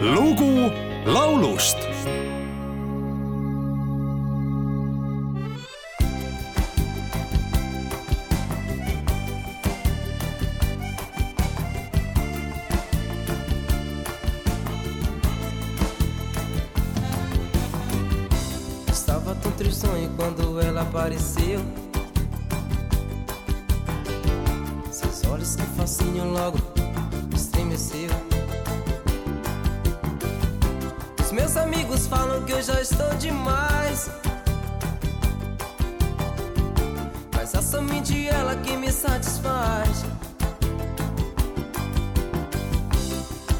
lugu laulust Estava tão tristonho quando ela apareceu. Seus olhos que fascinam logo estremeceu. Meus amigos falam que eu já estou demais. Mas é somente ela que me satisfaz.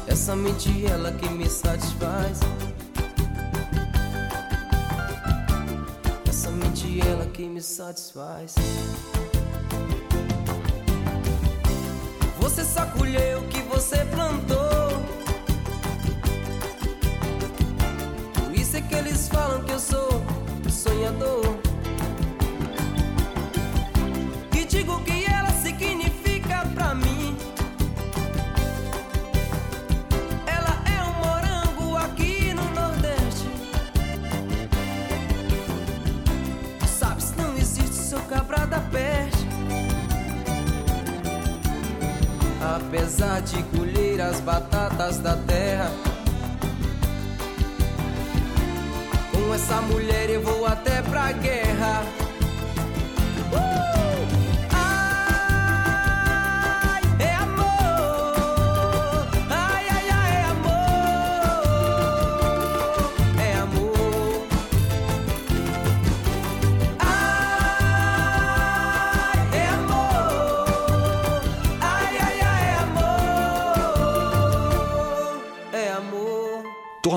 É somente ela que me satisfaz. É somente ela que me satisfaz. Você só colheu o que você plantou. Falam que eu sou sonhador. E digo que ela significa pra mim. Ela é um morango aqui no Nordeste. Sabes, não existe seu cabra da peste. Apesar de colher as batatas da terra, essa mulher eu vou até pra guerra. Uh!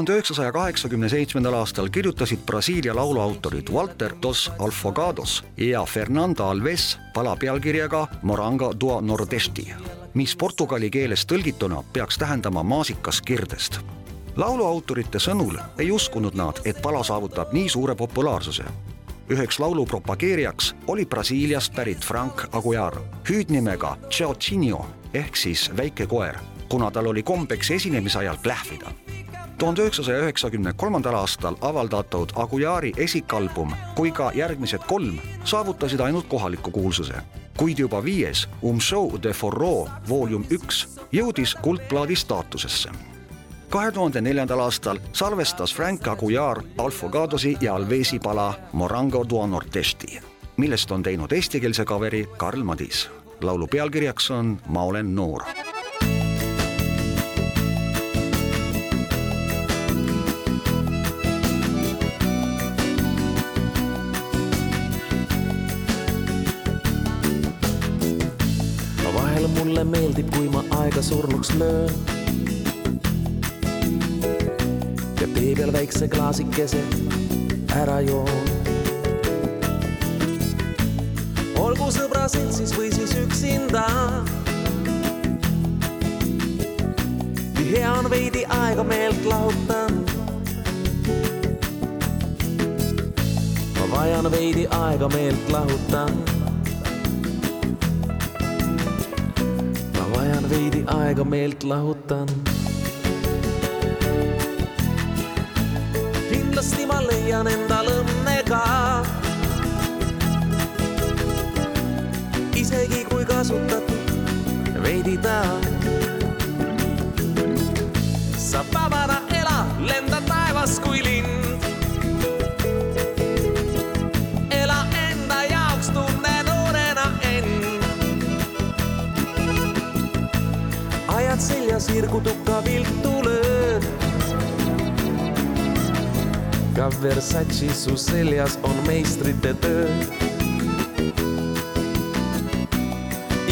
Tuhande üheksasaja kaheksakümne seitsmendal aastal kirjutasid Brasiilia lauluautorid Walter dos Alfogados ja Fernando Alves pala pealkirjaga Morango do Nordesti, mis portugali keeles tõlgituna peaks tähendama maasikas kirdest. laulu autorite sõnul ei uskunud nad, et pala saavutab nii suure populaarsuse. üheks laulu propageerijaks oli Brasiiliast pärit Frank Aguiar, hüüdnimega Chauchinho ehk siis väike koer, kuna tal oli kombeks esinemise ajal plähvida tuhande üheksasaja üheksakümne kolmandal aastal avaldatud Aguiari esikalbum kui ka järgmised kolm saavutasid ainult kohaliku kuulsuse. kuid juba viies Um Show de Forro Volume üks jõudis kuldplaadi staatusesse. kahe tuhande neljandal aastal salvestas Frank Aguiar Alfogadosi ja Alvesi pala Morango do Nordesti, millest on teinud eestikeelse kaveri Karl Madis. laulu pealkirjaks on Ma olen noor mulle meeldib, kui ma aega surnuks löön. ja tee peal väikse klaasikese ära joon. olgu sõbra seltsis või siis üksinda. hea on veidi aega meelt lahutan. ma vajan veidi aega meelt lahutan vajan veidi aega meelt lahutan. kindlasti ma leian endal õnne ka. isegi kui kasutatud veidi ta. sa vabana ajad seljas irgutuka viltu löön. ka Versace su seljas on meistrite töö.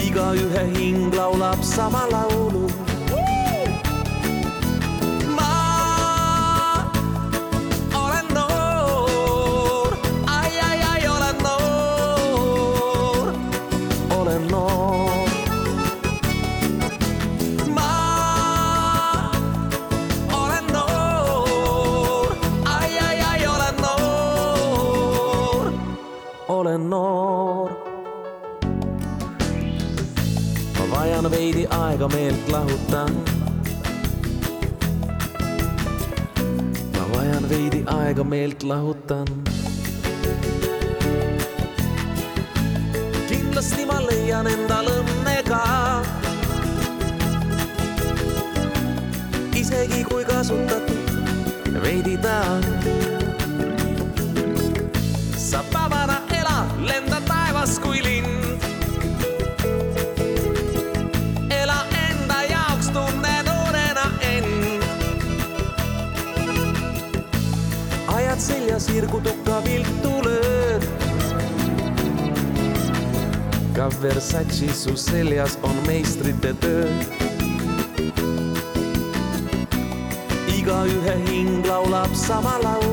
igaühe hing laulab sama laulu. Olen noor. ma vajan veidi aega meelt lahutan. veedan veidi aega, meelt lahutan. kindlasti ma leian endal õnne ka. isegi kui kasutatud veidi ta on. sa ela, taevas kui lind. ela enda jaoks, tunne noorena end. ajad seljas irgutuka viltu lööd. ka Versace su seljas on meistrite töö. igaühe hing laulab sama laulu.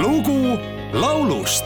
Lugu laulust